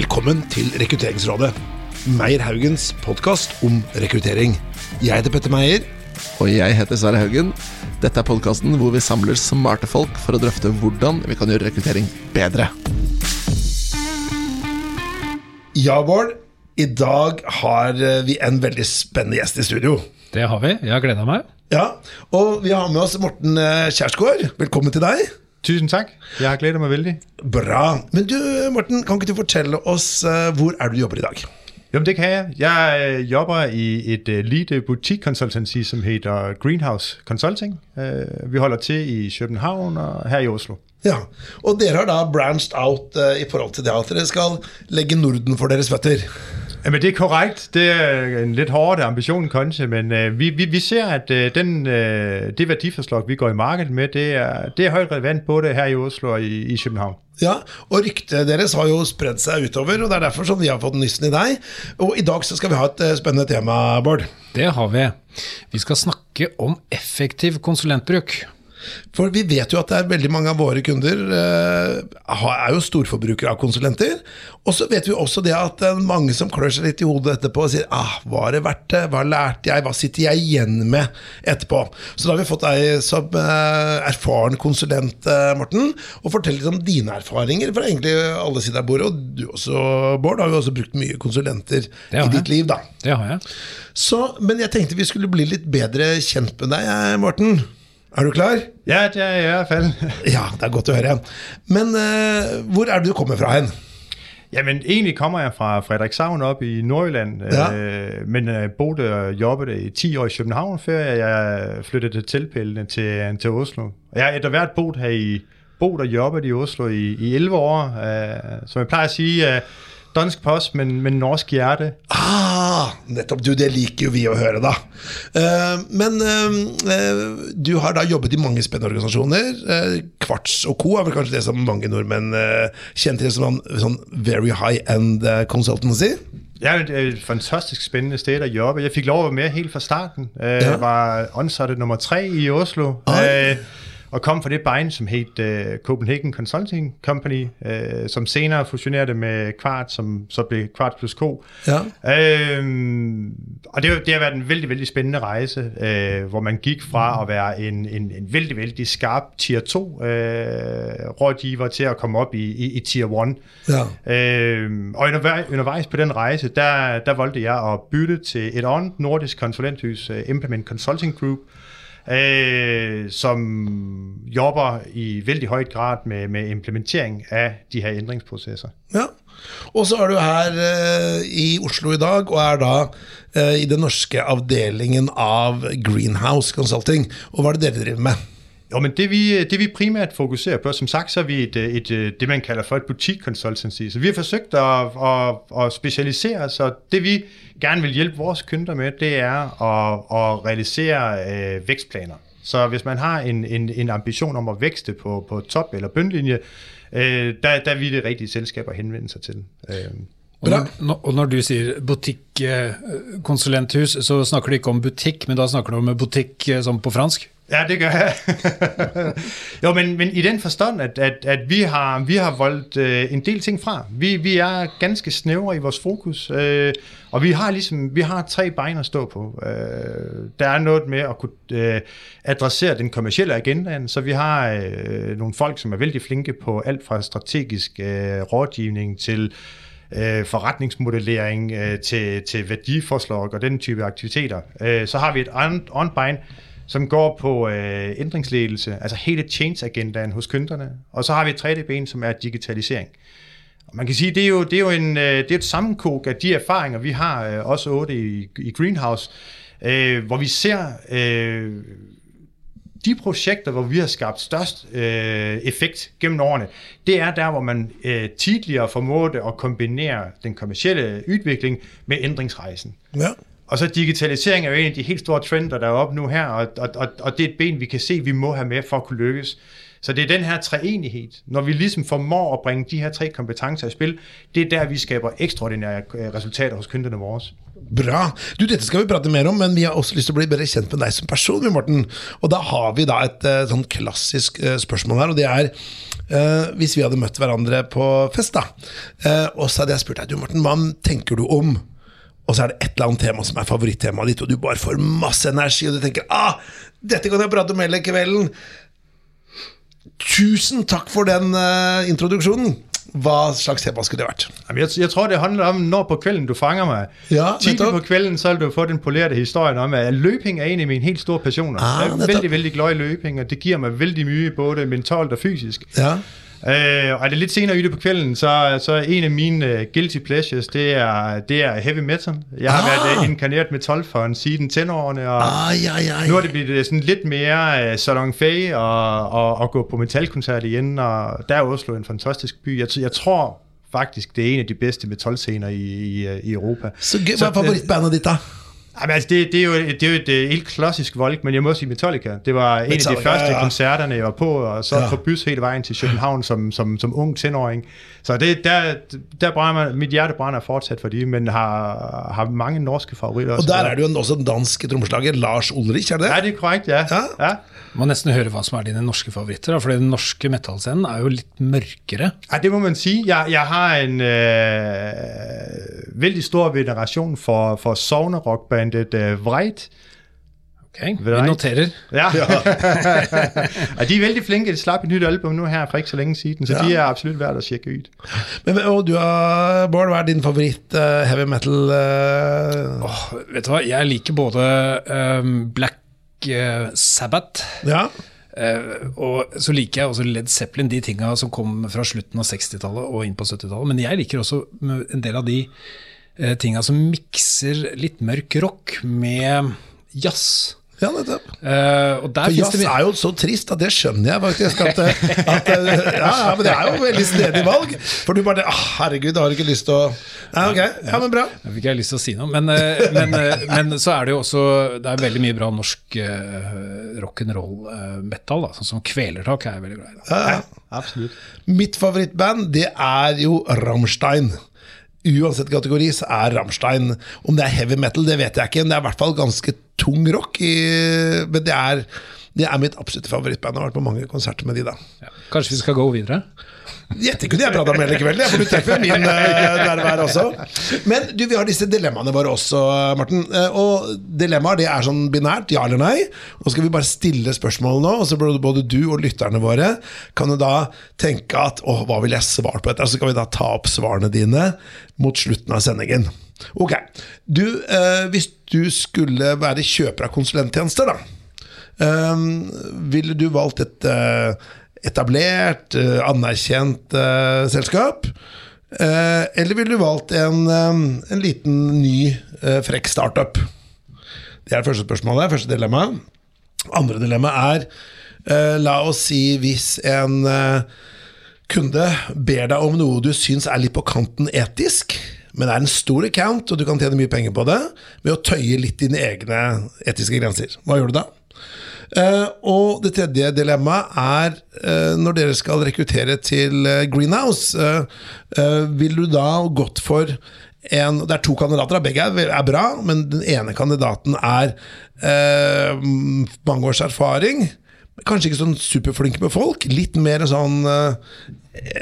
Velkommen til Rekrutteringsrådet. Meyer Haugens podkast om rekruttering. Jeg heter Petter Meyer. Og jeg heter Sverre Haugen. Dette er podkasten hvor vi samler smarte folk for å drøfte hvordan vi kan gjøre rekruttering bedre. Ja, Bård. I dag har eh, vi en veldig spennende gjest i studio. Det har vi. Jeg har gleda meg. Ja, Og vi har med oss Morten eh, Kjærsgaard. Velkommen til deg. Tusen takk. Jeg har gledet meg veldig. Bra. Men du, Morten, kan ikke du fortelle oss uh, hvor er du jobber i dag? Jo, det kan jeg. Jeg jobber i et uh, lite butikkonsultancy som heter Greenhouse Consulting. Uh, vi holder til i København og her i Oslo. Ja, Og dere har da branched out i forhold til det at dere skal legge Norden for deres føtter? Jamen, det er korrekt. Det er en litt hårdere ambisjon, kanskje, men øh, vi, vi, vi, ser at øh, den, øh, det verdiforslag vi går i markedet med, det er, det er høyt relevant både her i Oslo og i, i København. Ja, og ryktet deres har jo spredd seg utover, og det er derfor som vi har fått nyssen i deg. Og i dag så skal vi ha et spennende tema, Bård. Det har vi. Vi skal snakke om effektiv konsulentbruk. For vi vet jo at det er veldig mange av våre kunder eh, er jo storforbrukere av konsulenter. Og så vet vi også det at mange som klør seg litt i hodet etterpå og sier ah, var det verdt det? Hva lærte jeg? Hva sitter jeg igjen med etterpå? Så da har vi fått deg som eh, erfaren konsulent, eh, Morten, og fortell litt om dine erfaringer fra egentlig alle sider av bordet. Og du også, Bård, har jo også brukt mye konsulenter i ditt liv, da. Det har jeg. Så, men jeg tenkte vi skulle bli litt bedre kjent med deg, Morten. Er du klar? Ja, i hvert fall. ja, det er godt å høre. Men uh, hvor er det du kommer fra hen? Jamen, egentlig kommer jeg fra Frederikshavn op i Nordjylland, ja. øh, men jeg øh, boede og jobbede i 10 år i København, før jeg flyttede til tilpældende til, til Oslo. Jeg har etter hvert boet her i, boet og jobbet i Oslo i, i 11 år, øh, som jeg plejer at sige, øh, dansk post, men, men norsk hjerte. Ah, nettopp. Du, det liker jo vi å høre, da. Uh, men uh, du har da jobbet i mange spennende organisasjoner. Uh, Kvarts og co. er vel kanskje det som mange nordmenn kjenner til som sånn very high end consultancy? Ja, det er et fantastisk spennende sted å jobbe. Jeg fikk lov å være med helt fra starten. Jeg ja. var ansatt nummer tre i Oslo. Ah og kom fra det bein som het uh, Copenhagen Consulting Company, uh, som senere fusjonerte med Kvart, som så ble Kvart plus K. Ja. Uh, og det, det, har vært en veldig veldig spennende reise, hvor man gikk fra å være en, en, en veldig veldig skarp tier 2-rådgiver til å komme opp i, i, i tier 1. Ja. og underveis på den reise der, der valgte jeg å bytte til et annet nordisk konsulenthus, Implement Consulting Group øh, som jobber i veldig høyt grad med, med, implementering av de her endringsprosesser. Ja, og så er du her eh, i Oslo i dag, og er da eh, i den norske avdelingen av Greenhouse Consulting. Og hva er det dere driver med? Jo, men det vi, det vi primært fokuserer på, som sagt, så er vi et, et, et det man kaller for et butikkonsultancy. Så vi har forsøkt å, å, å spesialisere oss, og det vi gerne vil hjelpe våre kunder med, det er å, å realisere øh, vekstplaner. Så hvis man har en, en, en ambisjon om å vekste på, på topp- eller bunnlinje, øh, der, der vil det riktige selskap å henvende seg til. Øh. Og når, og når, du sier butikkonsulenthus, så snakker du ikke om butikk, men da snakker du om butikk øh, som på fransk? Ja, det gør jeg. jo, men, men i den forstand, at, at, at vi har, vi har voldt øh, en del ting fra. Vi, vi er ganske snævre i vores fokus, øh, og vi har ligesom vi har tre bein at stå på. Øh, der er noget med at kunne øh, adressere den kommercielle agenda, så vi har øh, nogle folk, som er vældig flinke på alt fra strategisk øh, rådgivning til øh, forretningsmodellering øh, til, til værdiforslag og den type aktiviteter. Øh, så har vi et andet bein, som går på øh, ændringsledelse, altså hele change-agendaen hos kunderne. Og så har vi et tredje ben, som er digitalisering. Og man kan sige, det er jo, det er jo en, øh, det er et sammenkog af de erfaringer, vi har, øh, også otte i, i Greenhouse, øh, hvor vi ser øh, de projekter, hvor vi har skabt størst øh, effekt gennem årene, det er der, hvor man øh, tidligere formåede at kombinere den kommercielle udvikling med ændringsrejsen. Ja. Og så digitalisering er jo en af de helt store trender, der er oppe nu her, og, og, og, og det er et ben, vi kan se, vi må have med for at kunne lykkes. Så det er den her treenighed. Når vi ligesom formår at bringe de her tre kompetencer i spil, det er der, vi skaber ekstraordinære øh, resultater hos kunderne vores. Bra. Du, Dette skal vi prate mer om, men vi har også lyst til å bli bedre kjent med deg som person. Morten. Og da har vi da et sånn klassisk uh, spørsmål her, og det er uh, Hvis vi hadde møtt hverandre på fest, da, og så hadde jeg spurt deg du Morten, hva tenker du om og så er det et eller annet tema som er favorittemaet ditt, og du bare får masse energi, og du tenker ah, dette kan jeg prate om hele kvelden. Tusen takk for den uh, introduksjonen. Hva slags tema skulle det vært? Jeg, jeg tror, det handler om, når på kvelden du fanger meg. Ja, Tidlig på kvelden så vil du få den polerte historien om, at løping er en av mine helt store passioner. Ah, jeg er veldig, veldig glad i løping, og det gir meg veldig mye, både mentalt og fysisk. Ja. Øh, og er det lidt senere i det på kvelden, så, så en af mine uh, guilty pleasures, det er, det er heavy metal. Jeg har Ah. været uh, inkarneret metal for en siden tenårene, og ah, ja, ja, ja. nu er det blevet uh, sådan lidt mere uh, salon fag og, og, og gå på metalkoncert igen, og der er Oslo en fantastisk by. Jeg, jeg tror faktisk, det er en af de bedste metalscener i, i, øh, i Europa. Så Så, er favorittbandet ditt, da? Jamen, altså, det, det, er jo, det er jo et, et helt klassisk Volk, men jeg må sige Metallica. Det var en af de første ja, ja. koncerterne, jeg var på, og så Ja. på bus hele vejen til København som, som, som ung tenåring. Så det, der, der brænder, mit hjerte brænder fortsat for de, men har, har mange norske favoritter Og der er jo også en dansk trommeslager, Lars Ulrich, er det Ja, det? er korrekt, ja. Ja. ja. Må nesten høre hva som er dine norske favoritter, for den norske metallscenen er jo litt mørkere. Ja, det må man si. Jeg, jeg har en øh, veldig stor veneration for, for sovnerockbandet øh, Vreit. Ok, Vi Right. noterer. Ja. ja. de er veldig flinke. De slapp et nytt album nå her for ikke så lenge siden, så Ja. ja. de er absolutt verdt å sjekke ut. Men, og du har, Bård, hva er din favoritt uh, heavy metal uh, Oh, vet du hva, jeg liker både um, Black uh, Sabbath Ja? Uh, og så liker jeg også Led Zeppelin, de tinga som kom fra slutten av 60-tallet og inn på 70-tallet. Men jeg liker også en del av de uh, tinga som mikser litt mørk rock med jazz. Ja, nettopp. Uh, og der For jazz det er jo så trist at det skjønner jeg faktisk. At, at, ja, ja, men det er jo et veldig snedig valg. For du bare ah, Herregud, jeg har ikke lyst til å Ja, ok. Ja, men bra. Jeg fikk jeg lyst til å si noe, men, eh, men, eh, men så er det jo også Det er veldig mye bra norsk uh, rock'n'roll-metal, da, sånn som Kvelertak er jeg veldig glad i. da. Ja, ja. Absolutt. Mitt favorittband, det er jo Rammstein. Uansett kategori så er Rammstein Om det er heavy metal, det vet jeg ikke, men det er i hvert fall ganske tung rock. I, men det er, det er mitt absolutte favorittband. Jeg har vært på mange konserter med de da. Ja. Kanskje vi skal gå videre? Gjette kunne jeg prata om hele kvelden, jeg, for du treffer min nærvær også. Men du, vi har disse dilemmaene våre også, Morten. Eh, og dilemmaer det er sånn binært, ja eller nei. Nå skal vi bare stille spørsmål nå, og så både, både du og lytterne våre kan jo da tenke at åh, hva vil jeg svare på dette? Så skal vi da ta opp svarene dine mot slutten av sendingen. Ok. Du, eh, hvis du skulle være kjøper av konsulenttjenester, da. Eh, ville du valgt et eh, etablert, eh, anerkjent eh, selskap? Eller ville du valgt en, en liten, ny, frekk startup? Det er det første spørsmålet. Første dilemma. Andre dilemma er La oss si hvis en kunde ber deg om noe du syns er litt på kanten etisk, men det er en stor account, og du kan tjene mye penger på det, ved å tøye litt dine egne etiske grenser. Hva gjør du da? Uh, og det tredje dilemmaet er uh, når dere skal rekruttere til uh, Greenhouse, vil du da gått for en Det er to kandidater, begge er, er bra, men den ene kandidaten er mange års erfaring. Kanskje ikke sånn superflink med folk. Litt mer sånn eh,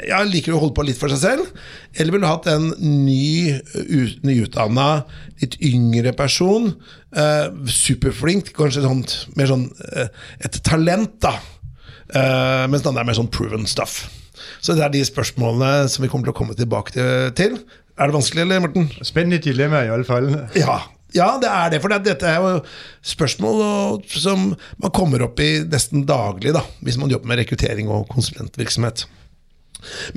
Ja, liker å holde på litt for seg selv. Eller ville du hatt en ny, u- nyutdanna, litt yngre person? eh, superflink, kanskje sånn, mer sånn eh, et talent, da. Eh, mens den andre er mer sånn proven stuff. Så det er de spørsmålene som vi kommer til å komme tilbake til. Er det vanskelig, eller, Morten? Spennende dilemma i alle fald. Ja, ja, det er det. For dette er jo spørsmål som man kommer opp i nesten daglig da, hvis man jobber med rekruttering og konsulentvirksomhet.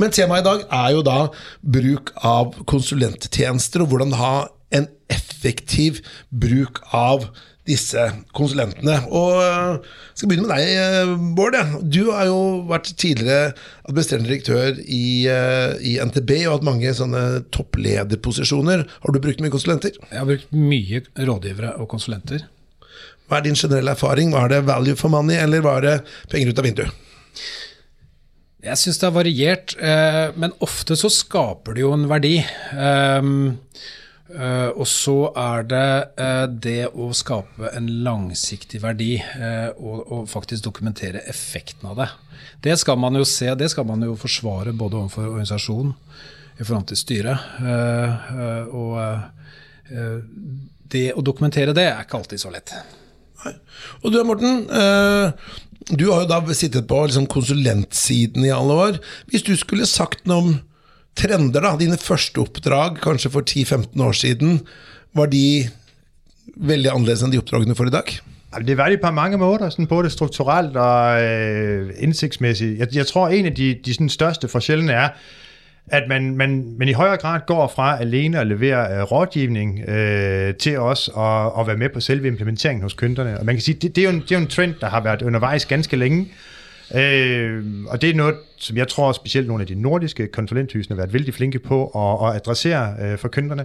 Men temaet i dag er jo da bruk av konsulenttjenester, og hvordan ha en effektiv bruk av disse konsulentene. Og jeg skal begynne med deg, Bård. Du har jo vært tidligere administrerende direktør i, i, NTB og hatt mange sånne topplederposisjoner. Har du brukt mye konsulenter? Jeg har brukt mye rådgivere og konsulenter. Hva er din generelle erfaring? Var det value for money, eller var det penger ut av vinduet? Jeg syns det er variert, men ofte så skaper det jo en verdi. Uh, og så er det uh, det å skape en langsiktig verdi uh, og, og, faktisk dokumentere effekten av det. Det skal man jo se, det skal man jo forsvare både overfor organisasjonen i forhold til styret. og det å dokumentere det er ikke alltid så lett. Nei. Og du Morten, du har jo da sittet på liksom, konsulentsiden i alle år. Hvis du skulle sagt noe om trender, da. Dine første oppdrag, kanskje for 10-15 år siden, var de veldig annerledes enn de oppdragene for i dag? Det var de på mange måter, sådan både strukturelt og øh, indsigtsmæssigt. Jeg, jeg tror, en af de, de største forskellene er, at man, man, man i højere grad går fra alene at levere øh, rådgivning øh, til oss og være med på selve implementeringen hos kunderne. Og man kan sige, det, det, er jo en, det er jo en trend, der har været undervejs ganske længe. Øh, og det er noget, som jeg tror specielt nogle af de nordiske konsulenthusene har været vældig flinke på at, at adressere øh, for kunderne.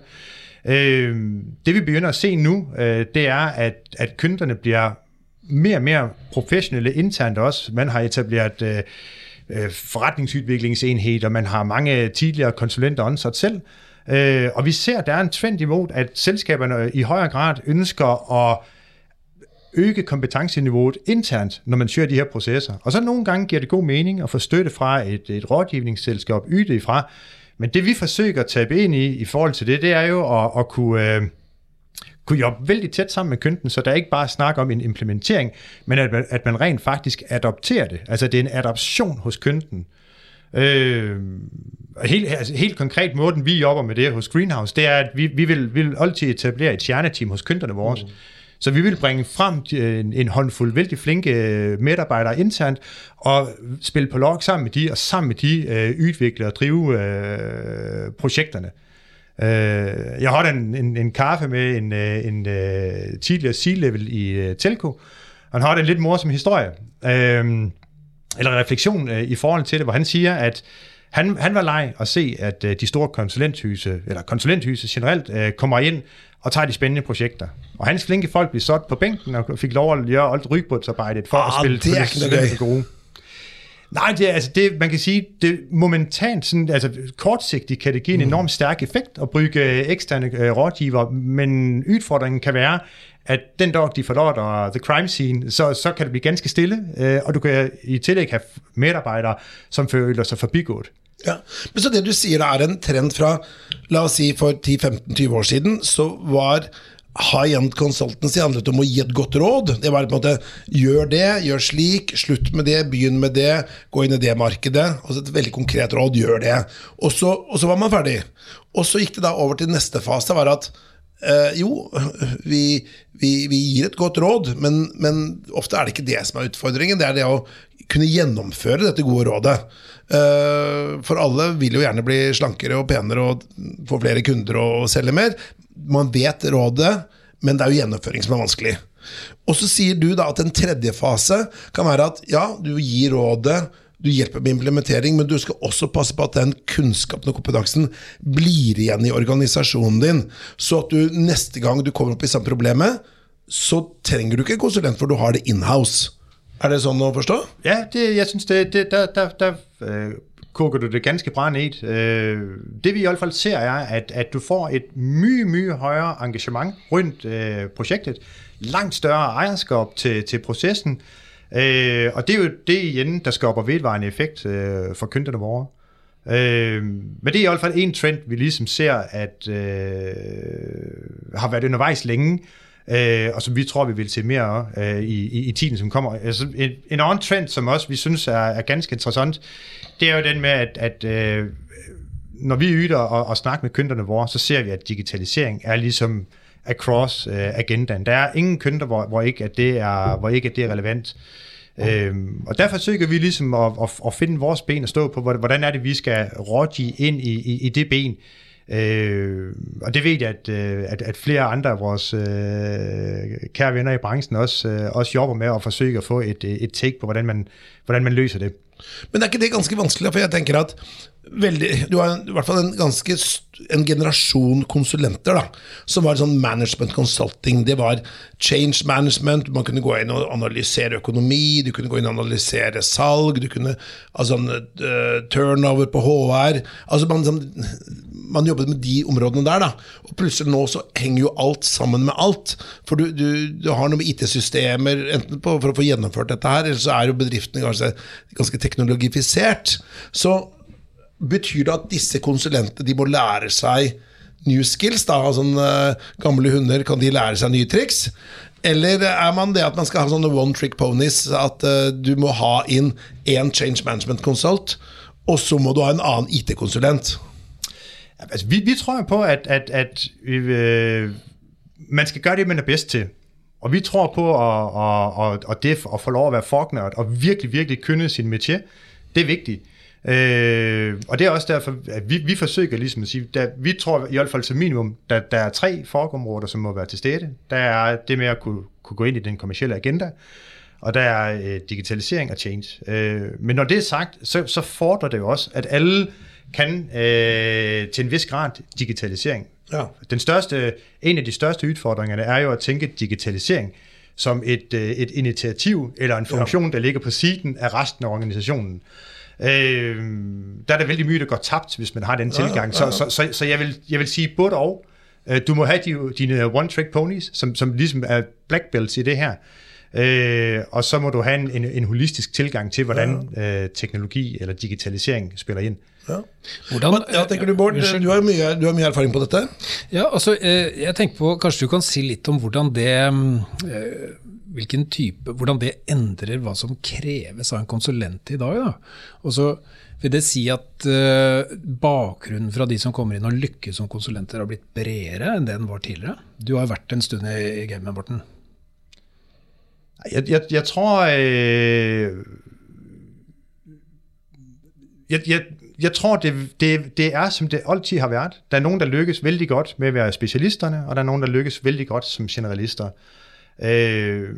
Øh, det vi begynder at se nu, øh, det er, at, at kunderne bliver mere og mere professionelle internt også. Man har etableret øh, forretningsudviklingsenhed, og man har mange tidligere konsulenter ansat selv, øh, og vi ser, at der er en trend imod, at selskaberne i højere grad ønsker at øge kompetenceniveauet internt, når man søger de her processer. Og så nogle gange giver det god mening at få støtte fra et, et rådgivningsselskab fra. Men det vi forsøger at tabe ind i i forhold til det, det er jo at, at kunne... Øh, kunne jobbe vældig tæt sammen med kunden, så der ikke bare snak om en implementering, men at man, at man rent faktisk adopterer det. Altså det er en adoption hos kunden. Øh, helt, altså, helt konkret måden, vi jobber med det hos Greenhouse, det er, at vi, vi, vil, vi vil altid etablere et stjerneteam hos kunderne vores. Mm så vi vil bringe frem øh, en, en håndfuld vældig flinke medarbeidere medarbejdere internt, og spille på log sammen med de, og sammen med de øh, og drive øh, projekterne. Øh, jeg har en, en, en kaffe med en, øh, en, en tidligere C-level i uh, Telco, han har en lidt morsom historie, øh, eller refleksion øh, i forhold til det, hvor han siger, at han, han var leg at se, at øh, de store konsulenthuse, eller konsulenthuse generelt, øh, kommer ind og tager de spændende projekter. Og hans flinke folk blev sat på bænken og fik lov at gøre alt rygbådsarbejdet for oh, at spille det er ikke gode. Nej, det er, altså det, man kan sige, det momentant, sådan, altså kortsigtigt kan det give en mm. enormt stærk effekt at bruge eksterne øh, rådgiver, men udfordringen kan være, at den dag de forlader the crime scene, så, så kan det blive ganske stille, øh, og du kan i tillæg have medarbejdere, som føler sig forbigået. Ja, Men så det du sier da er en trend fra la oss si for 10-15-20 år siden, så var high-end consultancy handlet om å gi et godt råd. Det var på en måte gjør det, gjør slik, slutt med det, begynn med det, gå inn i det markedet. Altså et veldig konkret råd, gjør det. Og så, og så var man ferdig. Og så gikk det da over til neste fase, var at eh, jo, vi, vi, vi, gir et godt råd, men, men, ofte er det ikke det som er utfordringen. Det er det å kunne gjennomføre dette gode rådet. Eh, for alle vil jo gjerne bli slankere og penere og få flere kunder og selge mer. Man vet rådet, men det er jo gjennomføring som er vanskelig. Og så sier du da at en tredje fase kan være at ja, du gir rådet, du hjelper med implementering, men du skal også passe på at den kunnskapen og kompetansen blir igjen i organisasjonen din. Så at du neste gang du kommer opp i samme problemet, så trenger du ikke en konsulent, for du har det inhouse. Er det sånn å forstå? Ja, det, jeg synes det, det, der, der, der øh, koger du det ganske bra ned. Øh, det vi i hvert fall ser er, at, at du får et mye, mye højere engagement rundt øh, projektet. Langt større ejerskab til, til processen. Øh, og det er jo det igen, der skaber vedvarende effekt øh, for kunderne våre. Øh, men det er i hvert fald en trend, vi ligesom ser, at øh, har været undervejs længe, øh, og som vi tror, vi vil se mere øh, i, i, i tiden, som kommer. Altså, en, en anden trend, som også vi synes er, er ganske interessant, det er jo den med, at, at øh, når vi yder og, og snakker med kunderne vores, så ser vi, at digitalisering er ligesom across øh, agendaen. Der er ingen kunder, hvor, hvor, ikke, at det er, hvor ikke at det er relevant. Øhm, og derfor forsøger vi ligesom at, at, at finde vores ben at stå på, hvordan er det, vi skal rådgive ind i, i, i det ben. Øh, og det ved jeg, at, øh, at, at flere andre af vores øh, kære venner i branchen også, øh, også jobber med at forsøge at få et, øh, et take på, hvordan man, hvordan man løser det. Men er ikke det ganske vanskelig? For jeg tenker at veldig, Du har i hvert fall en ganske en generasjon konsulenter da, som var sånn management consulting. Det var change management. Man kunne gå inn og analysere økonomi, du kunne gå inn og analysere salg, du kunne altså, uh, turnover på HR. Altså man, sånn, man, jobbet med de områdene der. da, Og plutselig nå så henger jo alt sammen med alt. For du, du, du har noe med IT-systemer enten på, for å få gjennomført dette her, eller så er jo bedriftene ganske, ganske teknologifisert. Så Betyr det at disse konsulentene de må lære seg new skills? da, sånn uh, Gamle hunder, kan de lære seg nye triks? Eller er man det at man skal ha sånne one trick ponies, at uh, du må ha inn én change management consult, og så må du ha en annen IT-konsulent? Altså, vi, vi, tror på, at, at, at øh, man skal gøre det, man er bedst til. Og vi tror på at, at, det å få lov å være fagnørd og virkelig, virkelig kunne sin metier, det er vigtigt. Øh, og det er også derfor, at vi, vi forsøger ligesom at sige, der, vi tror i hvert fald som minimum, der, der er tre fagområder, som må være til stede. Der er det med at kunne, kunne gå ind i den kommercielle agenda, og der er øh, digitalisering og change. Øh, men når det er sagt, så, så fordrer det jo også, at alle kan øh, til en vis grad digitalisering. Ja. Den største, en af de største udfordringer er jo at tænke digitalisering som et, øh, et initiativ eller en funktion, ja. der ligger på siden af resten af organisationen. Øh, der er der vældig mye, der går tabt, hvis man har den ja, tilgang. Ja, ja. Så, så, så, så jeg, vil, jeg vil sige både og. Øh, du må have de, dine one-trick ponies, som, som ligesom er black belts i det her. Øh, og så må du have en, en, en holistisk tilgang til, hvordan ja. øh, teknologi eller digitalisering spiller ind. Ja. Hvordan, ja, tenker du, Bård, du har, mye, du har mye erfaring på dette. Ja, altså, eh, jeg tenker på, Kanskje du kan si litt om hvordan det eh, hvilken type, hvordan det endrer hva som kreves av en konsulent i dag. Da. Og så vil det si at uh, bakgrunnen fra de som kommer inn og lykkes som konsulenter, har blitt bredere enn det den var tidligere? Du har vært en stund i, i gamet, Morten. Jeg, jeg, jeg tror øh, jeg, jeg, jeg, tror, det, det, det, er som det alltid har vært. Det er noen der lykkes veldig godt med å være spesialisterne, og det er noen der lykkes veldig godt som generalister. Øh,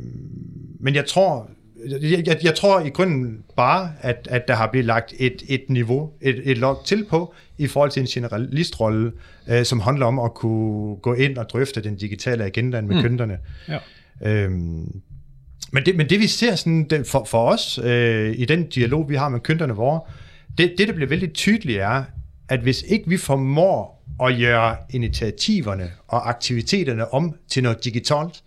men jeg tror, jeg, jeg, jeg tror i grunden bare, at, at der har blivet lagt et, et niveau, et, et log til på, i forhold til en generalistrolle, øh, som handler om at kunne gå ind og drøfte den digitale agenda med mm. kunderne. Ja. Øhm, men, det, men det vi ser sådan, det, for, for os øh, i den dialog, vi har med kunderne våre, det, det der bliver veldig tydeligt er, at hvis ikke vi formår at gøre initiativerne og aktiviteterne om til noget digitalt,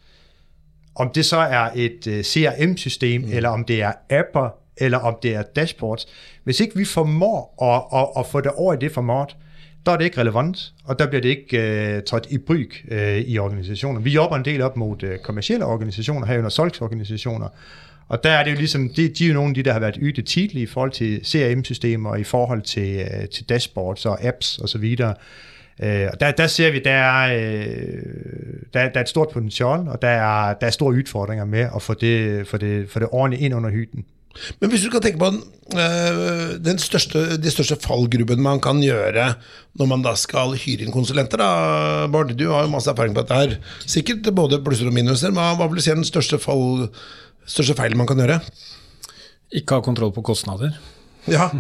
om det så er et øh, CRM-system, mm. eller om det er apper, eller om det er dashboards. Hvis ikke vi formår at, at, at få det over i det format, der er det ikke relevant, og der bliver det ikke uh, trådt i bryg uh, i organisationer. Vi jobber en del op mod uh, kommersielle organisationer, herunder solgsorganisationer, og der er det jo ligesom, de, de er jo nogle af de, der har været ydet tidligt i forhold til CRM-systemer, i forhold til, uh, til dashboards og apps osv., og Øh, og der, der ser vi, der er, øh, der, der er et stort potentiale, og der er, der er store udfordringer med at få det, få det, få det ordentligt ind under hytten. Men hvis du skal tenke på den, øh, den største, de største fallgruppen man kan gjøre når man da skal hyre inn konsulenter, da, Bård, du har jo masse erfaring på dette her. Sikkert både plusser og minuser, men hva vil du si er den største, fall, største feilen man kan gjøre? Ikke ha kontroll på kostnader. Ja.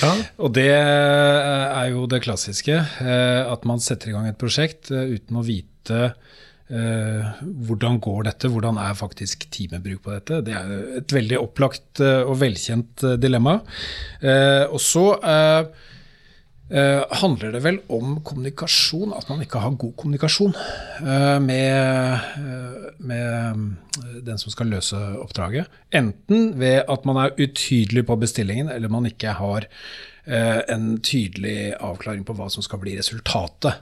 ja. og det er jo det klassiske. Eh, at man setter i gang et prosjekt eh, uten å vite eh, hvordan går dette, hvordan er faktisk timebruk på dette. Det er et veldig opplagt og velkjent dilemma. Og så Uh, handler det vel om kommunikasjon, at man ikke har god kommunikasjon uh, med, uh, med, den som skal løse oppdraget. Enten ved at man er utydelig på bestillingen, eller man ikke har en tydelig avklaring på hva som skal bli resultatet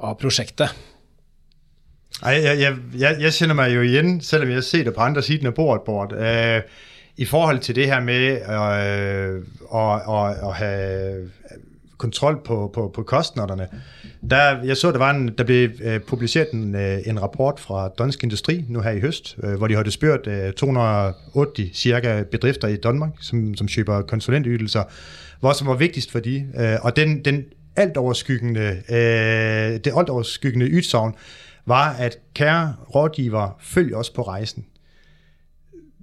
av prosjektet. Jeg, jeg, jeg, jeg kjenner meg jo igjen, selv om jeg ser det på andre siden av bordet. Bort, I forhold til det her med å ha kontrol på, på, på kostnaderne. Der, jeg så, der, var en, der blev øh, publiceret en, øh, en rapport fra Dansk Industri nu her i høst, øh, hvor de havde spurgt øh, 280 cirka bedrifter i Danmark, som, som køber konsulentydelser, hvad som var vigtigst for de. Øh, og den, den alt overskyggende, øh, det alt overskyggende ytsavn var, at kære rådgiver, følg os på rejsen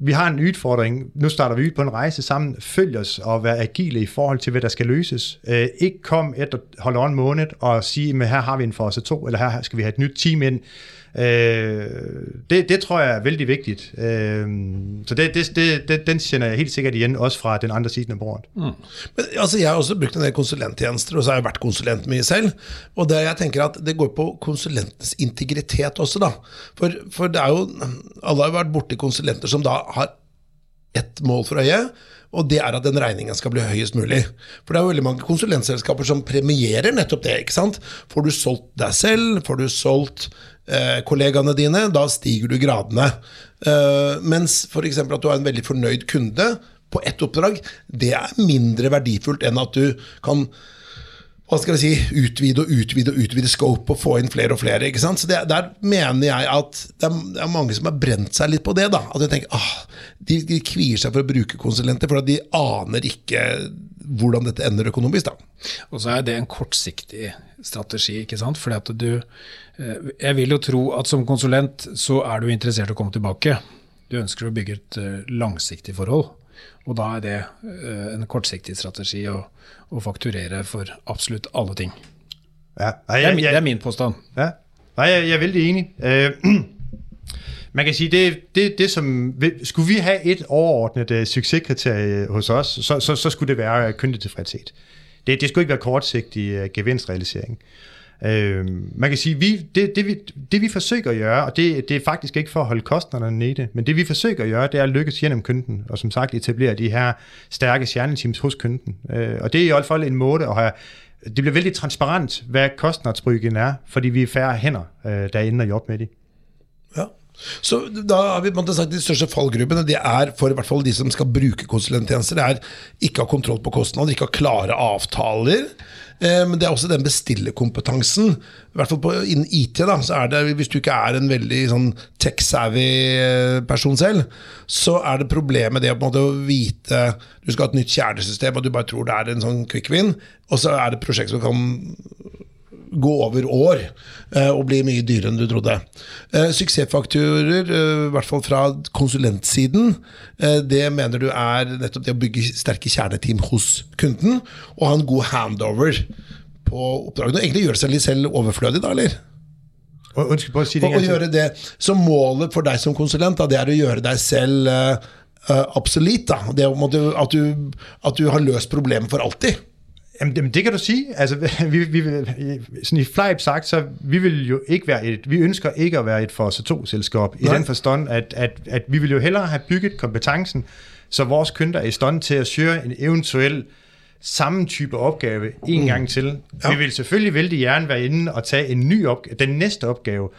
vi har en udfordring. Nu starter vi ud på en rejse sammen. Følg os og vær agile i forhold til, hvad der skal løses. Øh, ikke kom efter holde en måned og sige, at her har vi en fase 2, eller her skal vi have et nyt team ind. Øh, det, det tror jeg er vældig vigtigt. Øh, så det, det, det, den kender jeg helt sikkert igen, også fra den andre siden af bordet. Mm. Men, altså, jeg har også brugt en del konsulenttjenester, og så har jeg vært konsulent mye selv. Og det, jeg tenker at det går på konsulentens integritet også, da. For, for det er jo Alle har vært borti konsulenter som da har ett mål for øye, og det er at den regningen skal bli høyest mulig. For det er jo veldig mange konsulentselskaper som premierer nettopp det. ikke sant? Får du solgt deg selv, får du solgt eh, kollegaene dine, da stiger du gradene. Eh, mens f.eks. at du har en veldig fornøyd kunde på ett oppdrag, det er mindre verdifullt enn at du kan hva skal jeg si, utvide og utvide og utvide scope og få inn flere og flere. ikke sant? Så det, Der mener jeg at det er, det er, mange som har brent seg litt på det. da, At de tenker ah, de, de kvier seg for å bruke konsulenter, for de aner ikke hvordan dette ender økonomisk. da. Og så er det en kortsiktig strategi. ikke sant? Fordi at du, eh, Jeg vil jo tro at som konsulent så er du interessert i å komme tilbake. Du ønsker å bygge et eh, langsiktig forhold. Og da er det eh, en kortsiktig strategi å, å fakturere for absolutt alle ting. Ja, det, er min, det er min påstand. Ja. Nei, jeg, jeg er veldig enig. Uh, man kan si det, det, det som, skulle vi ha et overordnet uh, suksesskriterium hos oss, så, så, så skulle det være kundetilfredshet. Det, det skulle ikke være kortsiktig uh, gevinstrealisering. Man kan sige, vi, det, det, vi, det vi forsøger at gøre, og det, det er faktisk ikke for at holde kostnaderne nede, men det vi forsøger at gøre, det er at lykkes gennem kunden, og som sagt etablere de her stærke stjerneteams hos kunden. Øh, og det er i hvert fald en måde at have det bliver vældig transparent, hvad kostnadsbryggen er, fordi vi er færre hænder, øh, der ender jobbe med det. Ja. Så da har vi sagt De største fallgruppene det er for i hvert fall de som skal bruke konsulenttjenester. Det er ikke ha kontroll på kostnader, ikke ha klare avtaler. Eh, men det er også den bestillerkompetansen. I hvert fall på, innen IT. da, så er det, Hvis du ikke er en veldig sånn tech-savvy eh, person selv, så er det problemet det å på en måte vite Du skal ha et nytt kjernesystem, og du bare tror det er en sånn quick win, og så er det et prosjekt som kan gå over år eh, og bli mye dyrere enn du trodde. Eh, suksessfaktorer, eh, i hvert fall fra konsulentsiden, det mener du er nettopp det å bygge sterke kjerneteam hos kunden og ha en god handover på oppdragene. Egentlig gjøre seg litt selv overflødig, da, eller? Og, si det og, og gjøre det Så målet for deg som konsulent, da, det er å gjøre deg selv uh, absolutt. Da. Det at du, at du har løst problemet for alltid. Jamen, det kan du sige. Altså, vi, vi, sådan i flejp sagt, så vi vil jo ikke være et, vi ønsker ikke at være et for 2-selskab, i den forstand, at, at, at vi vil jo hellere have bygget kompetencen, så vores kunder er i stand til at søge en eventuel samme type opgave en mm. gang til. Ja. Vi vil selvfølgelig vældig gerne være inde og tage en ny opgave, den næste opgave,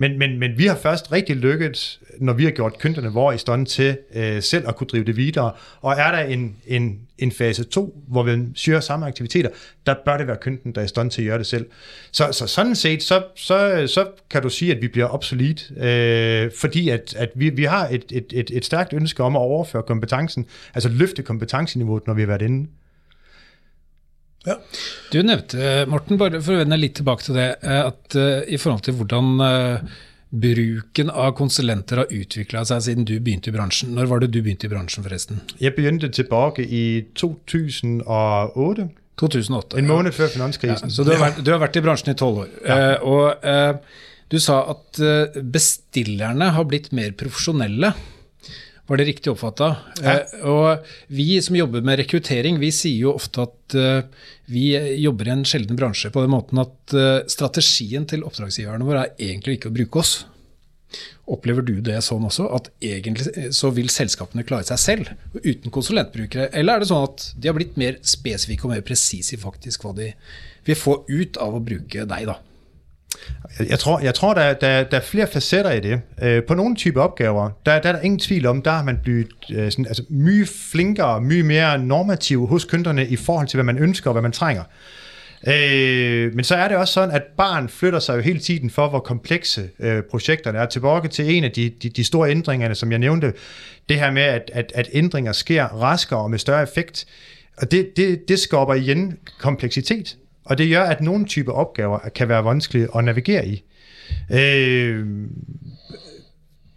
men, men, men vi har først rigtig lykket, når vi har gjort kynterne våre i stand til øh, selv at kunne drive det videre. Og er der en, en, en fase 2, hvor vi søger samme aktiviteter, der bør det være kynten, der er i stand til at gøre det selv. Så, så sådan set, så, så, så kan du sige, at vi bliver obsolet, øh, fordi at, at vi, vi har et, et, et, et stærkt ønske om at overføre kompetencen, altså løfte kompetenceniveauet, når vi har været inde. Ja. Du nevnte, Morten, bare for å vende litt tilbake til det, eh, at uh, i forhold til hvordan uh, bruken av konsulenter har utvikla seg siden du begynte i bransjen. Når var det du begynte i bransjen, forresten? Jeg begynte tilbake i 2008. 2008. En måned før finanskrisen. Ja, så du har, vært, du har, vært, i bransjen i tolv år. Ja. Uh, og du sa at bestillerne har blitt mer profesjonelle. Var det riktig oppfatta? Eh, og vi som jobber med rekruttering, vi sier jo ofte at eh, vi jobber i en sjelden bransje på den måten at eh, strategien til oppdragsgiverne våre er egentlig ikke å bruke oss. Opplever du det sånn også, at egentlig så vil selskapene klare seg selv uten konsulentbrukere? Eller er det sånn at de har blitt mer spesifikke og mer presise i faktisk hva de vil få ut av å bruke deg, da? Jeg tror, jeg tror der, der, der er flere facetter i det. Øh, på nogle typer opgaver, der, der er der ingen tvil om, der har man blevet øh, sådan, altså, mye flinkere, mye mere normativ hos kunderne i forhold til, hvad man ønsker og hvad man trænger. Øh, men så er det også sådan, at barn flytter sig jo hele tiden for, hvor komplekse øh, projekterne er. Tilbage til en af de, de, de store ændringerne, som jeg nævnte, det her med, at, at, at ændringer sker raskere og med større effekt. Og det, det, det skaber igen kompleksitet. Og det gjør at nogle typer opgaver kan være vanskelige at navigere i. Øh,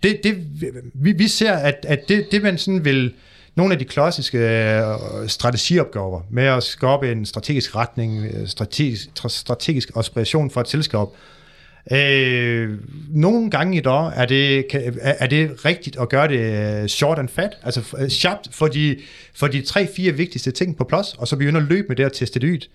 det, det, vi, vi ser, at, at det, det man sådan vil, nogle af de klassiske øh, strategiopgaver med at skabe en strategisk retning, øh, strategisk, strategisk aspiration for et selskab, Øh, nogle gange i dag er det, er det rigtigt at gøre det øh, short and fat, altså øh, sharpt for de, for de tre-fire vigtigste ting på plads, og så begynde at løbe med det og teste det ud.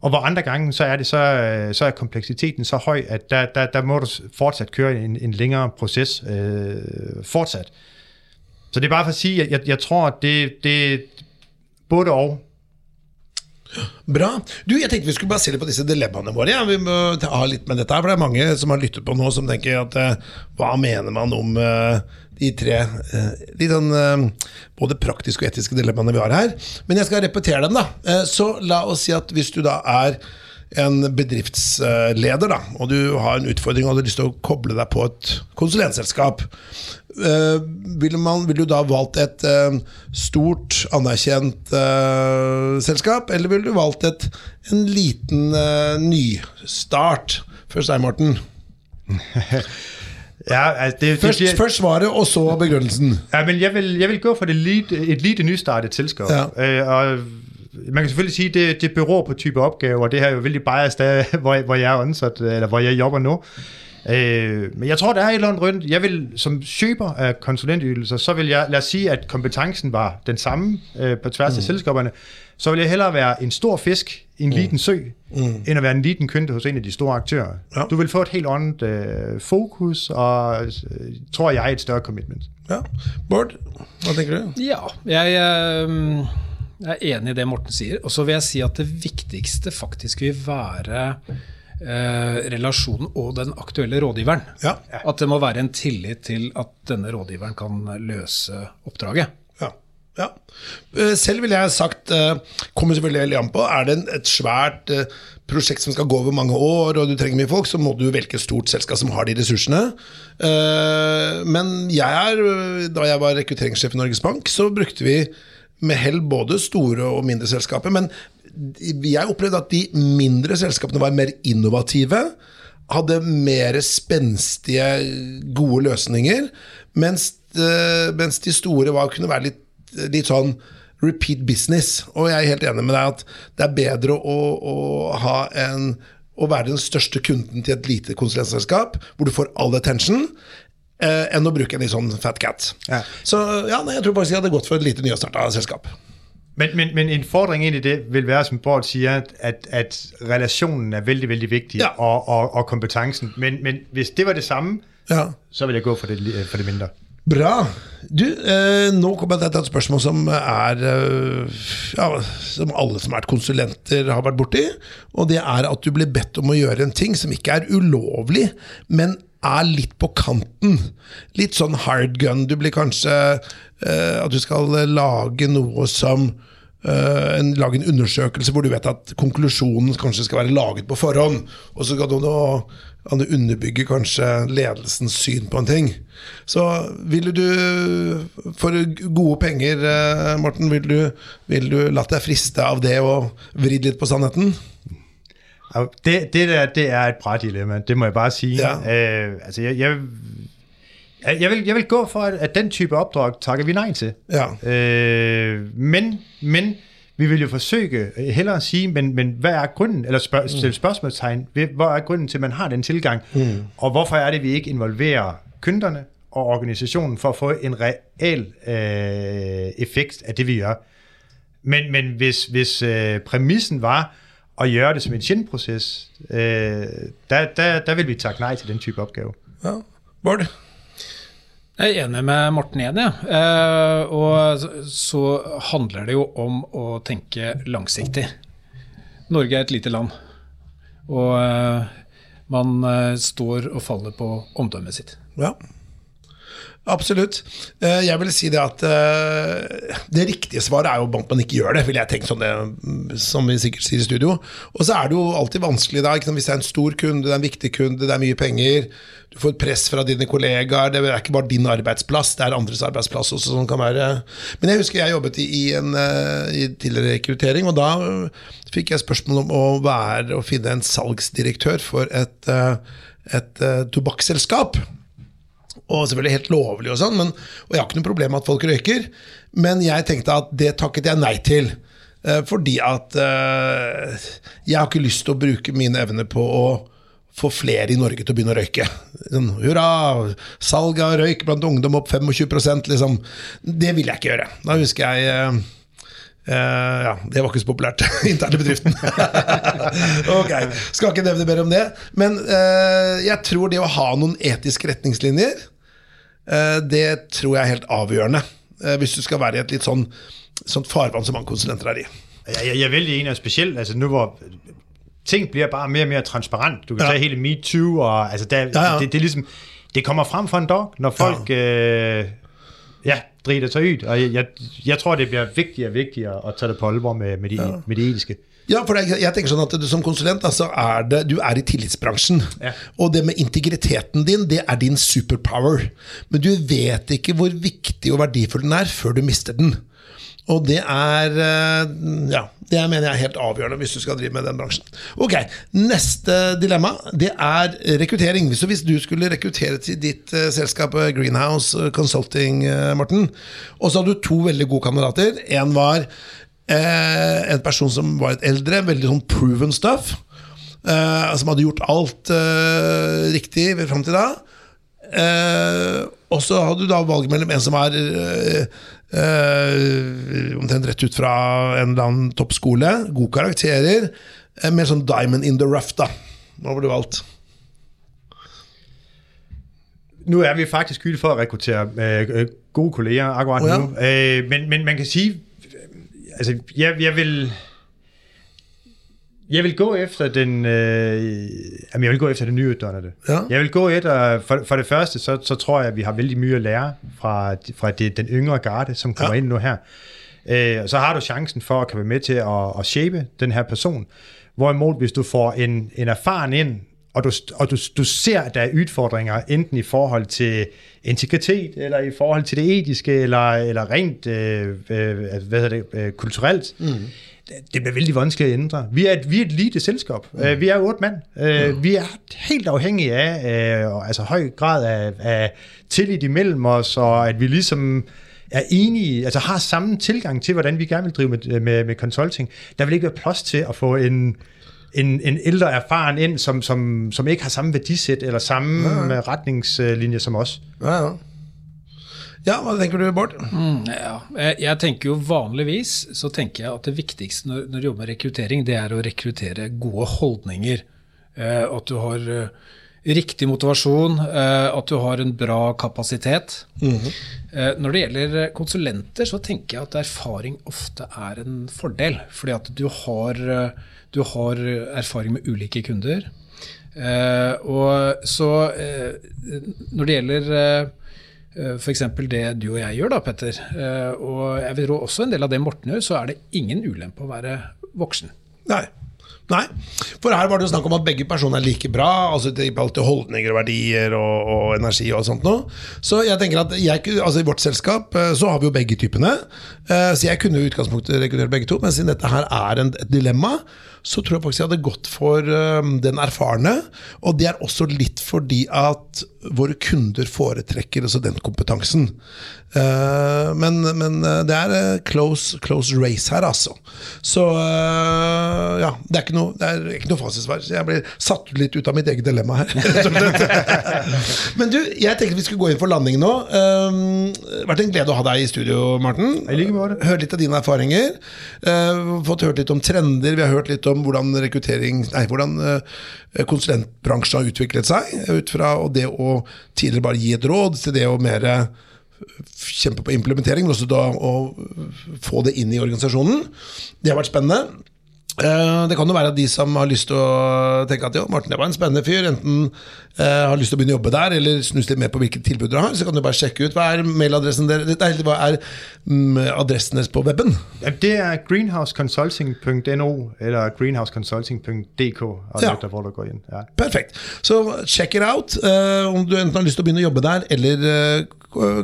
Og hvor andre gange, så er det så, øh, så er kompleksiteten så høj, at der, der, der må du fortsat køre en, en længere proces øh, fortsat. Så det er bare for at sige, at jeg, jeg tror, at det, det både og. Bra. Du, jeg tenkte vi skulle bare se litt på disse dilemmaene våre. Ja. Vi må ha litt med dette her, for det er mange som har lyttet på nå, som tenker at eh, hva mener man om eh, de tre uh, litt sånn både praktiske og etiske dilemmaene vi har her. Men jeg skal repetere dem, da. så la oss si at hvis du da er en bedriftsleder, da, og du har en utfordring og har lyst til å koble deg på et konsulentselskap, uh, ville, vil du da valgt et uh, stort, anerkjent uh, selskap, eller ville du valgt et, en liten nystart? Først deg, Morten. Ja, altså det, først, det, først svaret, og så begrunnelsen. Ja, men jeg vil, jeg vil gå for det lite, et lite nystartet selskap. Ja. og man kan selvfølgelig sige, at det, det beror på type opgaver, og det her er jo veldig biased af, hvor, hvor jeg er ansat, eller hvor jeg jobber nu. Øh, men jeg tror, der er et eller andet rundt. Jeg vil, som køber af konsulentydelser, så vil jeg, lad os sige, at kompetencen var den samme øh, på tværs mm. af selskaberne, så vil jeg hellere være en stor fisk i en mm. liten sø, mm. end at være en liten kønte hos en af de store aktører. Ja. Du vil få et helt andet øh, fokus, og øh, tror jeg, et større commitment. Ja. Bård, hvad tænker du? Ja, jeg... Øh jeg er enig i det Morten sier. Og så vil jeg si at det viktigste faktisk vil være eh, relasjonen og den aktuelle rådgiveren. Ja. At det må være en tillit til at denne rådgiveren kan løse oppdraget. Ja. ja. Eh, selv ville jeg sagt, eh, kommer selvfølgelig an på, er det et svært eh, prosjekt som skal gå over mange år, og du trenger mye folk, så må du velge et stort selskap som har de ressursene. Men jeg er, da jeg var rekrutteringssjef i Norges Bank, så brukte vi med hell både store og mindre selskaper. Men jeg opplevde at de mindre selskapene var mer innovative. Hadde mer spenstige, gode løsninger. Mens, eh, mens de store var, kunne være litt, litt, sånn repeat business. Og jeg er helt enig med deg at det er bedre å, å ha en å være den største kunden til et lite konsulentselskap, hvor du får all attention, enn å bruke en litt sånn fat cat. Ja. Så ja, nei, jeg tror faktisk jeg hadde gått for et lite nystarta selskap. Men, men, men en fordring inn i det vil være, som Bård sier, at, at relasjonen er veldig, veldig viktig, ja. og, og, og kompetansen. Men, men hvis det var det samme, ja. så vil jeg gå for det, for det mindre. Bra. Du, eh, nå kommer jeg til et spørsmål som er eh, ja, Som alle som har vært konsulenter, har vært borti. Og det er at du blir bedt om å gjøre en ting som ikke er ulovlig, men er litt på kanten. Litt sånn hard gun. Du blir kanskje uh, At du skal lage noe som uh, en, Lage en undersøkelse hvor du vet at konklusjonen kanskje skal være laget på forhånd. Og så skal du kan du underbygge kanskje ledelsens syn på en ting. Så ville du, for gode penger, uh, Morten, vil du, vil du latt deg friste av det og vridd litt på sannheten? Det, det der, det er et bra dilemma, det må jeg bare sige. Ja. Øh, altså, jeg, jeg, jeg, vil, jeg vil gå for, at den type opdrag takker vi nej til. Ja. Øh, men, men vi vil jo forsøge hellere at sige, men, men hvad er grunden, eller spørg, mm. stille spørgsmålstegn, hvor er grunden til, at man har den tilgang, mm. og hvorfor er det, at vi ikke involverer kynderne og organisationen for at få en reel øh, effekt af det, vi gør. Men, men hvis, hvis øh, præmissen var, at gøre det som en sjældent øh, der, der, der vil vi takke nej til den type opgave. Ja. Bård? Jeg er enig med Morten igjen, ja. Eh, og så handler det jo om å tenke langsiktig. Norge er et lite land, og eh, man eh, står og faller på omdømmet sitt. Ja. Absolutt. Eh, Jeg vil si det at eh, det riktige svaret er jo at man ikke gjør det, vil jeg tenke sånn det, som vi sikkert sier i studio. Og så er det jo alltid vanskelig da, hvis det er en stor kunde, det er en viktig kunde, det er mye penger, du får press fra dine kollegaer, det er ikke bare din arbeidsplass, det er andres arbeidsplass også som kan være Men jeg husker jeg jobbet i, en eh, i tidligere rekruttering, og da fikk jeg spørsmål om å være og finne en salgsdirektør for et, et, et tobakksselskap. Og selvfølgelig helt lovlig, og sånn, men, og jeg har ikke noe problem med at folk røyker. Men jeg tenkte at det takket jeg nei til. eh, Fordi at eh, jeg har ikke lyst til å bruke mine evner på å få flere i Norge til å begynne å røyke. Sånn, Hurra! Salg av røyk blant ungdom opp 25% liksom. Det vil jeg ikke gjøre. Da husker jeg eh, Uh, ja, Det var ikke så populært internt i bedriften. ok, Skal ikke nevne mer om det. Men uh, jeg tror det å ha noen etiske retningslinjer, det tror jeg er helt avgjørende. eh, hvis du skal være i et litt sånn sånt farvann som mange konsulenter er i. Jeg, jeg, jeg er veldig enig, og specielt altså nu hvor ting bliver bare mere og mere transparent. Du kan Ja. tage hele MeToo, og altså der, Ja, ja. Det, det er ligesom, det kommer frem for en dag, når folk ja. Øh, ja, driter sig ud, og jeg, jeg, jeg tror, det bliver vigtigere og vigtigere at tage det på alvor med, med, de, ja. med det etiske. Ja, for jeg tenker sånn at du Som konsulent altså så er det, du er i tillitsbransjen. Ja. Og det med integriteten din, det er din superpower. Men du vet ikke hvor viktig og verdifull den er før du mister den. Og det er eh, Ja, det mener jeg er helt avgjørende hvis du skal drive med den bransjen. Ok, Neste dilemma det er rekruttering. Så hvis du skulle rekruttere til ditt eh, selskap eh, Greenhouse Consulting, Morten, og så hadde du to veldig gode kandidater. En var eh, en person som var litt eldre, veldig sånn proven stuff. Eh, som hadde gjort alt eh, riktig fram til da. Eh, og så hadde du da valget mellom en som er eh, eh, omtrent rett ut fra en eller annen toppskole, gode karakterer, mer sånn diamond in the rough, da. Hva var du valgt? Nu er vi faktisk hyldet for at rekruttere øh, gode kolleger akkurat Oh ja. nu, øh, men, men man kan sige, øh, altså jeg, jeg vil... Jeg vil gå efter den, øh, jamen jeg vil gå efter den nyuddannede. Ja. Jeg vil gå efter, for, for det første, så, så tror jeg, at vi har vældig mye at lære fra, fra det, den yngre garde, som kommer Ja. ind nu her. Øh, så har du chancen for at kan være med til at, at shape den her person. Hvorimod, hvis du får en, en erfaren ind, og, du, og du, du ser, at der er udfordringer, enten i forhold til integritet, eller i forhold til det etiske, eller, eller rent øh, øh, hvad det, øh, kulturelt, mm. det, bliver vældig vanskeligt at ændre. Vi er et, vi er et lite selskab. Mm. Uh, vi er otte mand. Uh, mm. Vi er helt afhængige af uh, altså høj grad af, af tillid imellem os, og at vi ligesom er enige, altså har samme tilgang til, hvordan vi gerne vil drive med, med, med consulting. Der vil ikke være plads til at få en, en, en ældre erfaren ind, som, som, som ikke har samme værdisæt eller samme ja. retningslinje som os. Ja, ja. ja hva tenker du, Bård? Ja, jeg, jeg tenker jo vanligvis så tenker jeg at det viktigste når, når du jobber med rekruttering, det er å rekruttere gode holdninger. Eh, at du har eh, riktig motivasjon, eh, at du har en bra kapasitet. eh, når det gjelder konsulenter, så tenker jeg at erfaring ofte er en fordel. Fordi at du har, eh, du har erfaring med ulike kunder. Og så når det gjelder F.eks. det du og jeg gjør, da, Petter. Og jeg vil tro også en del av det Morten gjør, så er det ingen ulempe å være voksen. Nei. Nei. For her var det jo snakk om at begge personer er like bra. altså alltid holdninger og verdier og, energi og sånt noe. Så jeg tenker at jeg, altså i vårt selskap eh, så har vi jo begge typene. Eh, Så jeg kunne jo i utgangspunktet rekruttere begge to, men siden dette her er en, et dilemma, så tror jeg faktisk jeg hadde gått for eh, den erfarne. Og det er også litt fordi at våre kunder foretrekker altså den kompetansen. Eh, men, men eh, det er eh, close, close race her, altså. Så ja, det er ikke noe, det er ikke noe fasitsvar. Så jeg blir satt litt ut av mitt eget dilemma her. men du, jeg tenkte vi skulle gå inn for landing nå. Det har vært en glede å ha deg i studio, Marten. I. Høre litt av dine erfaringer. Fått hørt litt om trender. Vi har hørt litt om hvordan Nei, hvordan eh, konsulentbransjen har utviklet seg. Ut fra det å tidligere bare gi et råd, til det å mer kjempe på implementering, men også da å få det inn i organisasjonen. Det har vært spennende. Eh, Det kan jo være at de som har lyst til å tenke at jo, Martin det var en spennende fyr, enten eh, har lyst til å begynne å jobbe der, eller snus litt mer på hvilke tilbud dere har, så kan du bare sjekke ut hva er mailadressen deres, nei, hva er mm, adressen deres på weben. Det er greenhouseconsulting.no eller greenhouseconsulting.dk, Ja. ja. Perfekt. Så check it out, eh, om du enten har lyst til å begynne å jobbe der, eller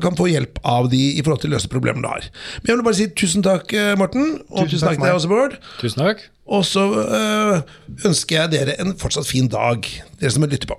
kan få hjelp av de i forhold til å løse problemer du har. Men jeg vil bare si tusen takk, eh, Morten, og Tusen takk takk, til deg også, Bård. Tusen takk. Og så øh, ønsker jeg dere en fortsatt fin dag, dere som lytter på.